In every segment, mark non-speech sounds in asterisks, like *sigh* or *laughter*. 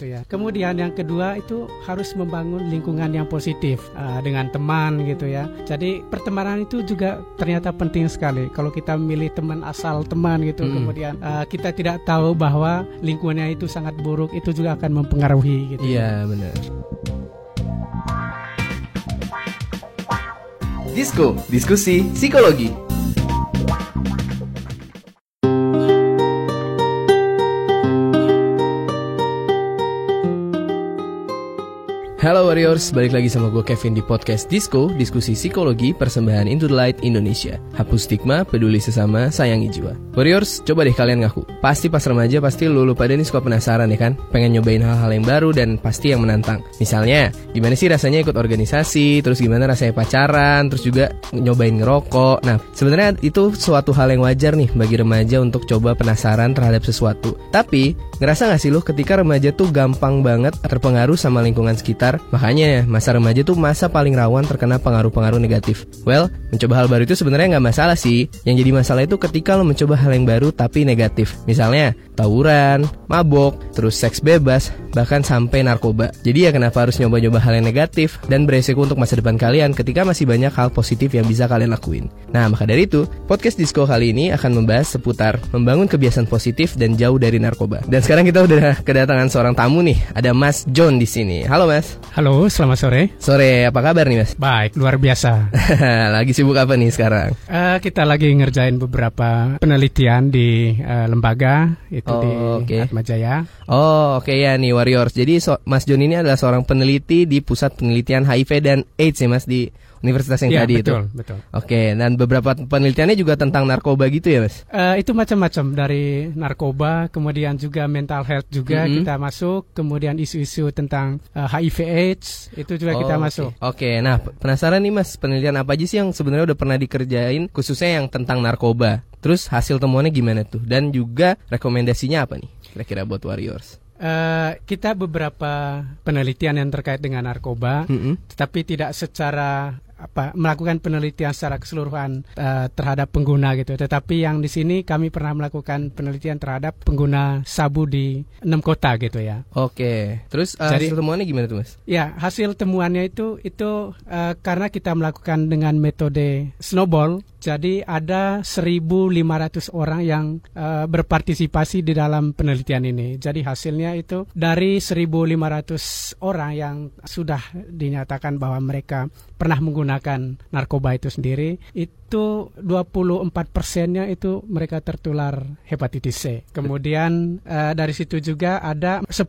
Itu ya. Kemudian yang kedua itu harus membangun lingkungan yang positif uh, dengan teman gitu ya. Jadi pertemanan itu juga ternyata penting sekali. Kalau kita memilih teman asal teman gitu, Hmm. kemudian uh, kita tidak tahu bahwa lingkungannya itu sangat buruk, itu juga akan mempengaruhi gitu. Iya benar. Disko, diskusi psikologi. Halo Warriors, balik lagi sama gue Kevin di podcast Disco, diskusi psikologi persembahan Into the Light Indonesia. Hapus stigma, peduli sesama, sayangi jiwa. Warriors, coba deh kalian ngaku. Pasti pas remaja pasti lu, lu pada nih suka penasaran ya kan? Pengen nyobain hal-hal yang baru dan pasti yang menantang. Misalnya, gimana sih rasanya ikut organisasi, terus gimana rasanya pacaran, terus juga nyobain ngerokok. Nah, sebenarnya itu suatu hal yang wajar nih bagi remaja untuk coba penasaran terhadap sesuatu. Tapi, ngerasa gak sih lu ketika remaja tuh gampang banget terpengaruh sama lingkungan sekitar? Makanya, masa remaja tuh masa paling rawan terkena pengaruh-pengaruh negatif. Well, mencoba hal baru itu sebenarnya nggak masalah sih. Yang jadi masalah itu ketika lo mencoba hal yang baru tapi negatif. Misalnya, tawuran, mabok, terus seks bebas, bahkan sampai narkoba. Jadi ya kenapa harus nyoba-nyoba hal yang negatif dan beresiko untuk masa depan kalian ketika masih banyak hal positif yang bisa kalian lakuin. Nah, maka dari itu, podcast Disco kali ini akan membahas seputar membangun kebiasaan positif dan jauh dari narkoba. Dan sekarang kita udah kedatangan seorang tamu nih, ada Mas John di sini. Halo Mas. Halo, selamat sore. Sore, apa kabar nih Mas? Baik, luar biasa. *laughs* Lagi sibuk apa nih sekarang? Eh, kita lagi ngerjain beberapa penelitian di eh, lembaga itu Oh, di oke. Atmajaya. Oh, oke ya nih Warriors. Jadi so- Mas John ini adalah seorang peneliti di Pusat Penelitian HIV dan AIDS ya Mas di universitas yang Iya, tadi itu. betul, betul. Oke, dan beberapa penelitiannya juga tentang narkoba gitu ya Mas? Eh, itu macam-macam dari narkoba, kemudian juga mental health juga Mhm. kita masuk, kemudian isu-isu tentang eh, HIV/AIDS itu juga kita Oh, oke. masuk. Oke, nah p- penasaran nih Mas, penelitian apa aja sih yang sebenarnya udah pernah dikerjain khususnya yang tentang narkoba? Terus hasil temuannya gimana tuh? Dan juga rekomendasinya apa nih? Kira-kira buat Warriors. Eh, kita beberapa penelitian yang terkait dengan narkoba, Mm-mm. tetapi tidak secara apa melakukan penelitian secara keseluruhan eh, terhadap pengguna gitu. Tetapi yang di sini kami pernah melakukan penelitian terhadap pengguna sabu di enam kota gitu ya. Oke, terus uh, Jadi- hasil temuannya gimana tuh Mas? Ya, hasil temuannya itu itu eh, karena kita melakukan dengan metode snowball, jadi ada 1.500 orang yang eh, berpartisipasi di dalam penelitian ini. Jadi hasilnya itu dari 1.500 orang yang sudah dinyatakan bahwa mereka pernah menggunakan narkoba itu sendiri, itu 24 persennya itu mereka tertular hepatitis C. Kemudian eh, dari situ juga ada 10,15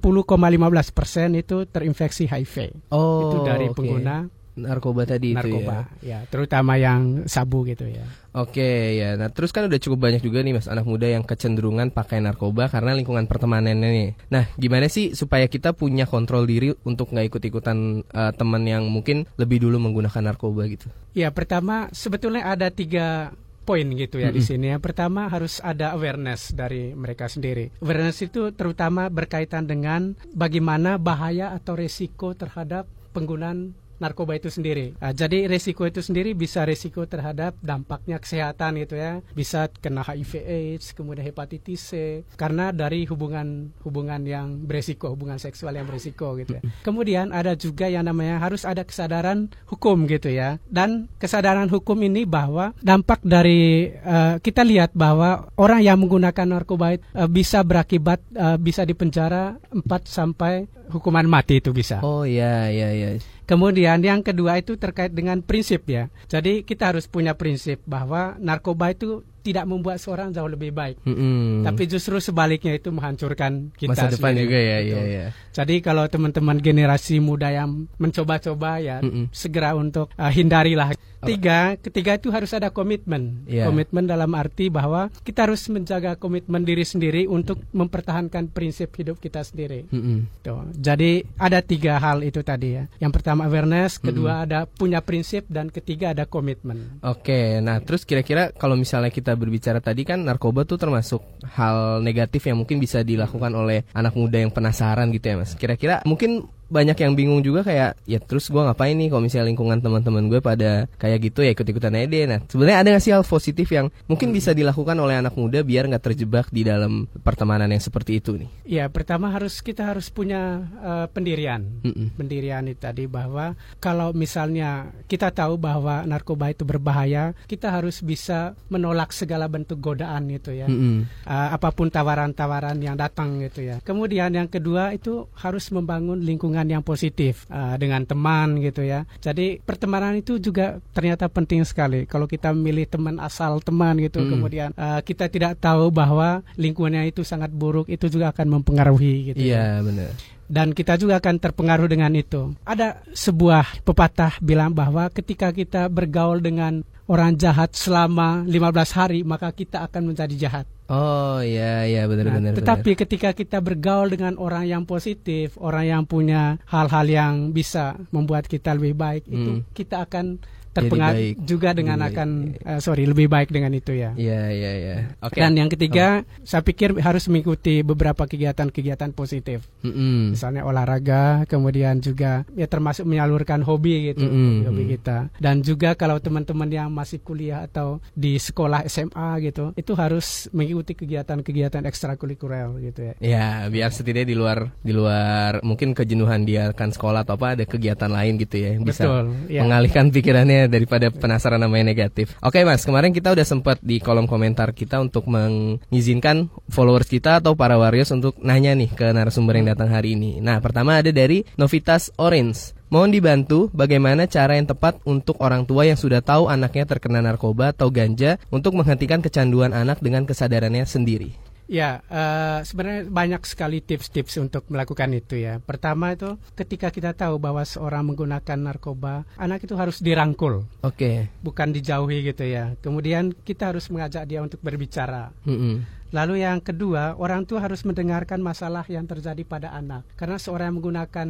persen itu terinfeksi HIV. Oh, itu dari oke. pengguna narkoba tadi itu ya. narkoba, ya. terutama yang sabu gitu ya. Oke ya, nah terus kan udah cukup banyak juga nih mas anak muda yang kecenderungan pakai narkoba karena lingkungan pertemanannya nih. Nah gimana sih supaya kita punya kontrol diri untuk nggak ikut-ikutan eh, teman yang mungkin lebih dulu menggunakan narkoba gitu? Ya, pertama sebetulnya ada tiga poin gitu ya di Mm-mm. sini. Yang pertama harus ada awareness dari mereka sendiri. Awareness itu terutama berkaitan dengan bagaimana bahaya atau resiko terhadap penggunaan narkoba itu sendiri. Ah, jadi resiko itu sendiri bisa resiko terhadap dampaknya kesehatan gitu ya. Bisa kena HIV AIDS, kemudian hepatitis C karena dari hubungan hubungan yang beresiko, hubungan seksual yang beresiko gitu ya. Kemudian ada juga yang namanya harus ada kesadaran hukum gitu ya. Dan kesadaran hukum ini bahwa dampak dari eh, kita lihat bahwa orang yang menggunakan narkoba itu, eh, bisa berakibat eh, bisa dipenjara 4 sampai hukuman mati itu bisa. Oh ya ya ya. Kemudian yang kedua itu terkait dengan prinsip ya. Jadi kita harus punya prinsip bahwa narkoba itu tidak membuat seorang jauh lebih baik. Mm-mm. Tapi justru sebaliknya itu menghancurkan kita masa depan sendiri. juga ya ya ya. Jadi kalau teman-teman generasi muda yang mencoba-coba ya Mm-mm. segera untuk uh, hindarilah. Tiga, ketiga itu harus ada komitmen. Iya. Komitmen dalam arti bahwa kita harus menjaga komitmen diri sendiri untuk mempertahankan prinsip hidup kita sendiri. Mm-mm. Tuh. Jadi ada tiga hal itu tadi ya. Yang pertama awareness, kedua ada punya prinsip dan ketiga ada komitmen. Oke, nah terus kira-kira kalau misalnya kita berbicara tadi kan narkoba tuh termasuk hal negatif yang mungkin bisa dilakukan oleh anak muda yang penasaran gitu ya mas. Kira-kira mungkin banyak yang bingung juga kayak ya terus gue ngapain nih kalau misalnya lingkungan teman-teman gue pada kayak gitu ya ikut-ikutan aja deh. Nah sebenarnya ada nggak sih hal positif yang mungkin bisa dilakukan oleh anak muda biar nggak terjebak di dalam pertemanan yang seperti itu nih? Ya pertama harus kita harus punya uh, pendirian, Mm-mm. pendirian itu tadi bahwa kalau misalnya kita tahu bahwa narkoba itu berbahaya, kita harus bisa menolak segala bentuk godaan itu ya, uh, apa pun tawaran-tawaran yang datang gitu ya. Kemudian yang kedua itu harus membangun lingkungan yang positif uh, dengan teman gitu ya. Jadi pertemanan itu juga ternyata penting sekali. Kalau kita milih teman asal teman gitu, mm. kemudian uh, kita tidak tahu bahwa lingkungannya itu sangat buruk, itu juga akan mempengaruhi gitu. Iya ya. benar dan kita juga akan terpengaruh dengan itu. Ada sebuah pepatah bilang bahwa ketika kita bergaul dengan orang jahat selama 15 hari, maka kita akan menjadi jahat. Oh iya iya benar nah, benar. Tetapi benar. ketika kita bergaul dengan orang yang positif, orang yang punya hal-hal yang bisa membuat kita lebih baik, hmm. itu kita akan terpengaruh juga dengan lebih akan uh, sorry lebih baik dengan itu ya. Iya iya iya. Oke. Dan yang ketiga, oh. saya pikir harus mengikuti beberapa kegiatan-kegiatan positif. Mm -hmm. Misalnya olahraga, kemudian juga ya termasuk menyalurkan hobi gitu, mm -hmm. hobi kita. Dan juga kalau teman-teman yang masih kuliah atau di sekolah SMA gitu, itu harus mengikuti kegiatan-kegiatan ekstrakurikuler gitu ya. Ya, biar setidaknya di luar di luar mungkin kejenuhan dia akan sekolah atau apa ada kegiatan lain gitu ya bisa Betul, ya. mengalihkan pikirannya daripada penasaran namanya negatif. Oke Mas, kemarin kita udah sempat di kolom komentar kita untuk mengizinkan followers kita atau para warriors untuk nanya nih ke narasumber yang datang hari ini. Nah, pertama ada dari Novitas Orange. Mohon dibantu bagaimana cara yang tepat untuk orang tua yang sudah tahu anaknya terkena narkoba atau ganja untuk menghentikan kecanduan anak dengan kesadarannya sendiri. Ya, uh, sebenarnya banyak sekali tips-tips untuk melakukan itu ya. Pertama itu ketika kita tahu bahwa seorang menggunakan narkoba, anak itu harus dirangkul. Oke. Okay. Bukan dijauhi gitu ya. Kemudian kita harus mengajak dia untuk berbicara. Mm -hmm. Lalu yang kedua, orang tua harus mendengarkan masalah yang terjadi pada anak. Karena seorang yang menggunakan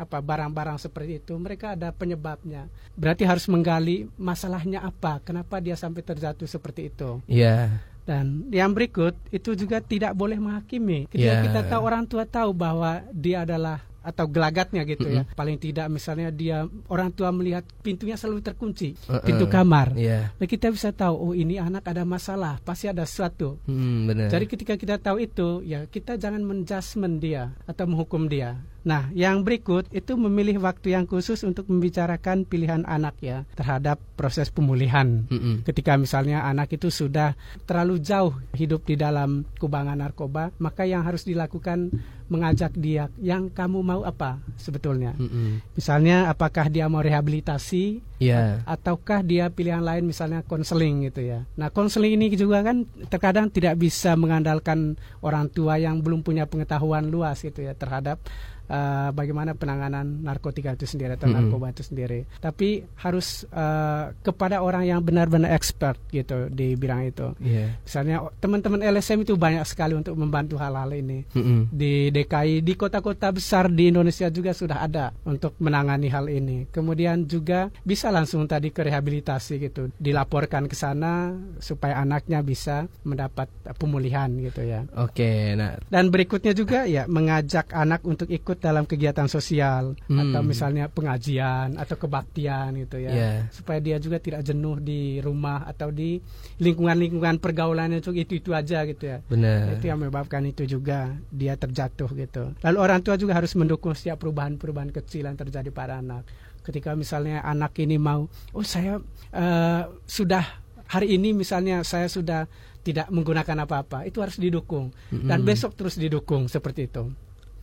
apa barang-barang seperti itu, mereka ada penyebabnya. Berarti harus menggali masalahnya apa, kenapa dia sampai terjatuh seperti itu. Iya. Yeah dan yang berikut itu juga tidak boleh menghakimi. Ketika yeah. kita tahu orang tua tahu bahwa dia adalah atau gelagatnya gitu mm -hmm. ya. Paling tidak misalnya dia orang tua melihat pintunya selalu terkunci, uh -uh. pintu kamar. Yeah. Nah kita bisa tahu oh ini anak ada masalah, pasti ada sesuatu. Hmm, benar. Jadi ketika kita tahu itu ya kita jangan menjudgment dia atau menghukum dia. Nah, yang berikut itu memilih waktu yang khusus untuk membicarakan pilihan anak ya terhadap proses pemulihan. Mm -hmm. Ketika misalnya anak itu sudah terlalu jauh hidup di dalam kubangan narkoba, maka yang harus dilakukan mengajak dia yang kamu mau apa sebetulnya. Mm -hmm. Misalnya apakah dia mau rehabilitasi yeah. ataukah dia pilihan lain misalnya konseling gitu ya. Nah, konseling ini juga kan terkadang tidak bisa mengandalkan orang tua yang belum punya pengetahuan luas gitu ya terhadap uh, bagaimana penanganan narkotika itu sendiri atau mm -hmm. narkoba itu sendiri. Tapi harus uh, kepada orang yang benar-benar expert gitu di bidang itu. Yeah. Misalnya teman-teman LSM itu banyak sekali untuk membantu hal-hal ini. Mm -hmm. Di DKI, di kota-kota besar di Indonesia juga sudah ada untuk menangani hal ini. Kemudian juga bisa langsung tadi ke rehabilitasi gitu, dilaporkan ke sana supaya anaknya bisa mendapat pemulihan gitu ya. Oke, okay, nah dan berikutnya juga ya mengajak anak untuk ikut ikut dalam kegiatan sosial hmm. atau misalnya pengajian atau kebaktian gitu ya yeah. supaya dia juga tidak jenuh di rumah atau di lingkungan-lingkungan pergaulannya itu itu itu aja gitu ya Benar. itu yang menyebabkan itu juga dia terjatuh gitu lalu orang tua juga harus mendukung setiap perubahan-perubahan kecil yang terjadi pada anak ketika misalnya anak ini mau oh saya uh, sudah hari ini misalnya saya sudah tidak menggunakan apa-apa itu harus didukung mm -hmm. dan besok terus didukung seperti itu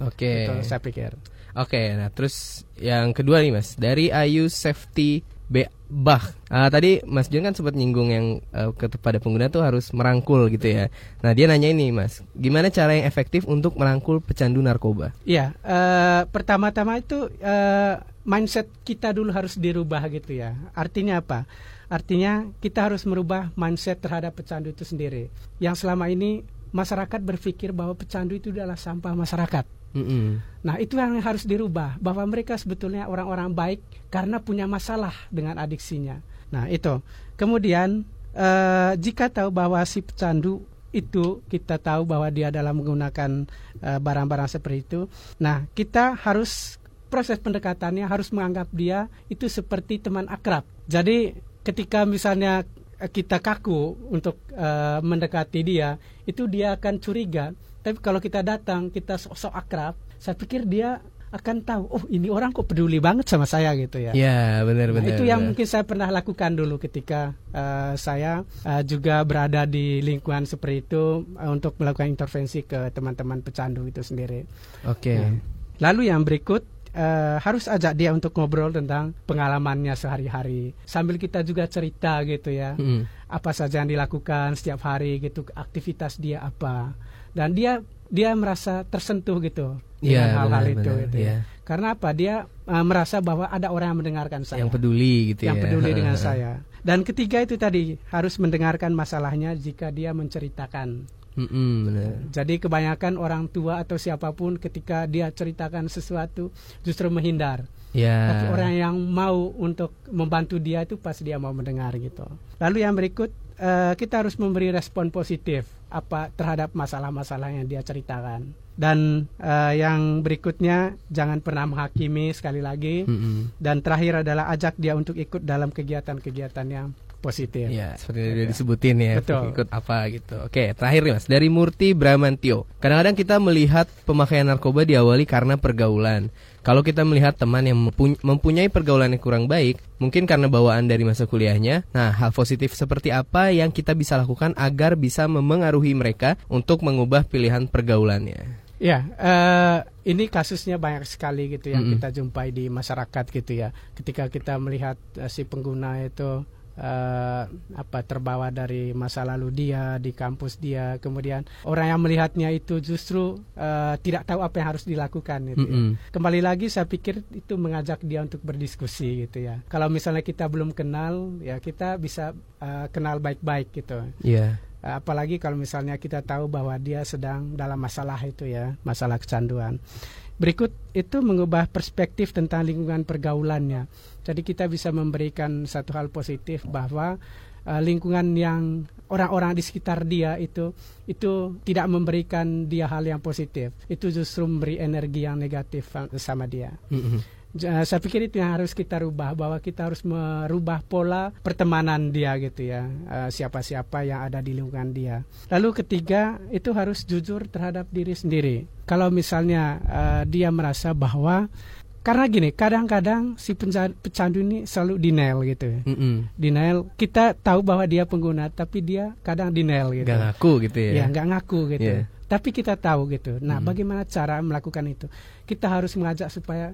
Oke. Okay. saya pikir. Oke, okay, nah terus yang kedua nih Mas, dari Ayu Safety B Bah. Uh, tadi Mas John kan sempat nyinggung yang uh, kepada pengguna tuh harus merangkul gitu ya. Nah, dia nanya ini Mas, gimana cara yang efektif untuk merangkul pecandu narkoba? Iya, uh, pertama-tama itu uh, mindset kita dulu harus dirubah gitu ya. Artinya apa? Artinya kita harus merubah mindset terhadap pecandu itu sendiri. Yang selama ini masyarakat berpikir bahwa pecandu itu adalah sampah masyarakat Mm -hmm. Nah itu yang harus dirubah bahwa mereka sebetulnya orang-orang baik karena punya masalah dengan adiksinya. Nah itu kemudian uh, jika tahu bahwa si pecandu itu kita tahu bahwa dia adalah menggunakan eh, barang-barang uh, seperti itu. Nah kita harus proses pendekatannya harus menganggap dia itu seperti teman akrab. Jadi ketika misalnya kita kaku untuk uh, mendekati dia, itu dia akan curiga. Tapi kalau kita datang, kita sok-sok akrab, saya pikir dia akan tahu oh ini orang kok peduli banget sama saya gitu ya. Ya benar benar. Nah, itu yang mungkin saya pernah lakukan dulu ketika uh, saya uh, juga berada di lingkungan seperti itu uh, untuk melakukan intervensi ke teman-teman pecandu itu sendiri. Oke. Okay. Nah, lalu yang berikut uh, harus ajak dia untuk ngobrol tentang pengalamannya sehari-hari sambil kita juga cerita gitu ya. Hmm. Apa saja yang dilakukan setiap hari gitu, aktivitas dia apa. Dan dia dia merasa tersentuh gitu dengan ya, hal-hal benar, itu benar, gitu. Ya. Karena apa? Dia uh, merasa bahwa ada orang yang mendengarkan saya. Yang peduli gitu yang ya. peduli *laughs* dengan saya. Dan ketiga itu tadi harus mendengarkan masalahnya jika dia menceritakan. Mm -mm, benar. Jadi kebanyakan orang tua atau siapa pun ketika dia ceritakan sesuatu justru menghindar. Ya. Tapi orang yang mau untuk membantu dia itu pasti dia mau mendengar gitu. Lalu yang berikut uh, kita harus memberi respon positif apa terhadap masalah-masalah yang dia ceritakan. Dan uh, yang berikutnya jangan pernah menghakimi sekali lagi. Mm -mm. Dan terakhir adalah ajak dia untuk ikut dalam kegiatan-kegiatan yang positif. Ya, seperti yang disebutin ya, Betul. ikut apa gitu. Oke, terakhir nih Mas, dari Murti Bramantio. Kadang-kadang kita melihat pemakaian narkoba diawali karena pergaulan. Kalau kita melihat teman yang mempunyai pergaulan yang kurang baik, mungkin karena bawaan dari masa kuliahnya. Nah, hal positif seperti apa yang kita bisa lakukan agar bisa memengaruhi mereka untuk mengubah pilihan pergaulannya? Ya, uh, ini kasusnya banyak sekali gitu yang Mm-mm. kita jumpai di masyarakat gitu ya. Ketika kita melihat uh, si pengguna itu uh, apa terbawa dari masa lalu dia di kampus dia, kemudian orang yang melihatnya itu justru uh, tidak tahu apa yang harus dilakukan gitu. ya. Mm-mm. Kembali lagi saya pikir itu mengajak dia untuk berdiskusi gitu ya. Kalau misalnya kita belum kenal, ya kita bisa uh, kenal baik-baik gitu. Uh, apalagi kalau misalnya kita tahu bahwa dia sedang dalam masalah itu ya, masalah kecanduan. Berikut itu mengubah perspektif tentang lingkungan pergaulannya. Jadi kita bisa memberikan satu hal positif bahwa uh, lingkungan yang orang-orang di sekitar dia itu itu tidak memberikan dia hal yang positif. Itu justru memberi energi yang negatif uh, sama dia. Mm-mm. Ja- Saya pikir itu yang harus kita rubah bahwa kita harus merubah pola pertemanan dia gitu ya eh, siapa-siapa yang ada di lingkungan dia. Lalu ketiga itu harus jujur terhadap diri sendiri. Kalau misalnya eh, dia merasa bahwa karena gini kadang-kadang si pecandu ini selalu denial gitu. ya. Mm-mm. Denial kita tahu bahwa dia pengguna tapi dia kadang denial gitu. Gak ngaku gitu ya. Ya nggak ngaku gitu. Iya. Tapi kita tahu gitu. Nah, Hmm. bagaimana cara melakukan itu? Kita harus mengajak supaya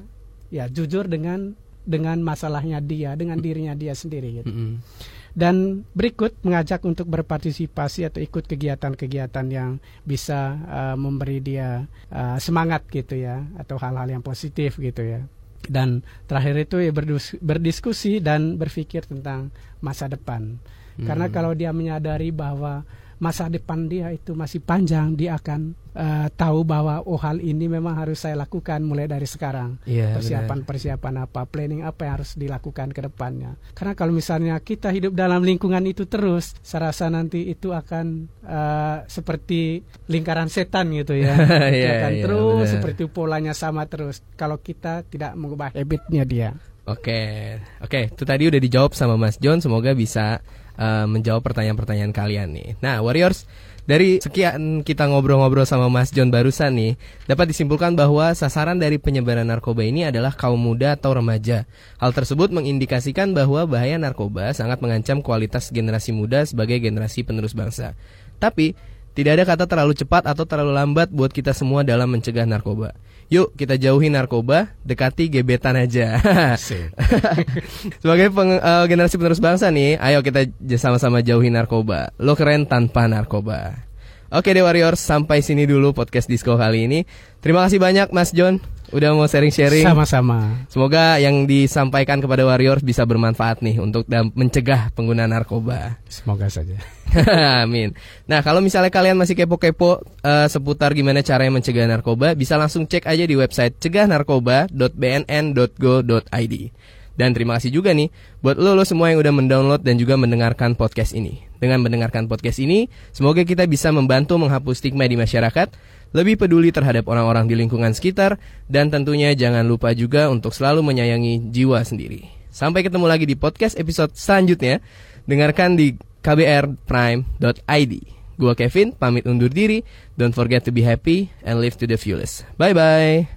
ya jujur dengan dengan masalahnya dia, dengan dirinya dia sendiri gitu. Mm-mm. Dan berikut mengajak untuk berpartisipasi atau ikut kegiatan-kegiatan yang bisa uh, memberi dia uh, semangat gitu ya atau hal-hal yang positif gitu ya. Dan terakhir itu ya berdiskusi dan berpikir tentang masa depan. Karena Hmm. kalau dia menyadari bahwa masa depan dia itu masih panjang, dia akan uh, tahu bahwa oh hal ini memang harus saya lakukan mulai dari sekarang. Iya, Persiapan-persiapan apa, planning apa yang harus dilakukan ke depannya. Karena kalau misalnya kita hidup dalam lingkungan itu terus, saya rasa nanti itu akan uh, seperti lingkaran setan gitu ya. *laughs* Iya, akan iya, terus benar. seperti polanya sama terus. Kalau kita tidak mengubah habitnya dia. Oke, oke, itu tadi udah dijawab sama Mas John. Semoga bisa uh, menjawab pertanyaan-pertanyaan kalian nih. Nah, Warriors, dari sekian kita ngobrol-ngobrol sama Mas John barusan nih, dapat disimpulkan bahwa sasaran dari penyebaran narkoba ini adalah kaum muda atau remaja. Hal tersebut mengindikasikan bahwa bahaya narkoba sangat mengancam kualitas generasi muda sebagai generasi penerus bangsa. Tapi, tidak ada kata terlalu cepat atau terlalu lambat buat kita semua dalam mencegah narkoba. Yuk kita jauhi narkoba, dekati gebetan aja. *laughs* Sebagai peng- eh, generasi penerus bangsa nih, ayo kita sama-sama jauhi narkoba. Lo keren tanpa narkoba. Oke deh Warriors, sampai sini dulu podcast disco kali ini. Terima kasih banyak Mas John udah mau sharing-sharing. Sama-sama. Semoga yang disampaikan kepada Warriors bisa bermanfaat nih untuk mencegah pengguna narkoba. Semoga saja. *laughs* Amin. Nah, kalau misalnya kalian masih kepo-kepo eh, seputar gimana caranya mencegah narkoba, bisa langsung cek aja di website cegahnarkoba.bnn.go.id. Dan terima kasih juga nih buat lo, lo semua yang udah mendownload dan juga mendengarkan podcast ini. Dengan mendengarkan podcast ini, semoga kita bisa membantu menghapus stigma di masyarakat lebih peduli terhadap orang-orang di lingkungan sekitar, dan tentunya jangan lupa juga untuk selalu menyayangi jiwa sendiri. Sampai ketemu lagi di podcast episode selanjutnya. Dengarkan di kbrprime.id. Gua Kevin, pamit undur diri. Don't forget to be happy and live to the fullest. Bye-bye.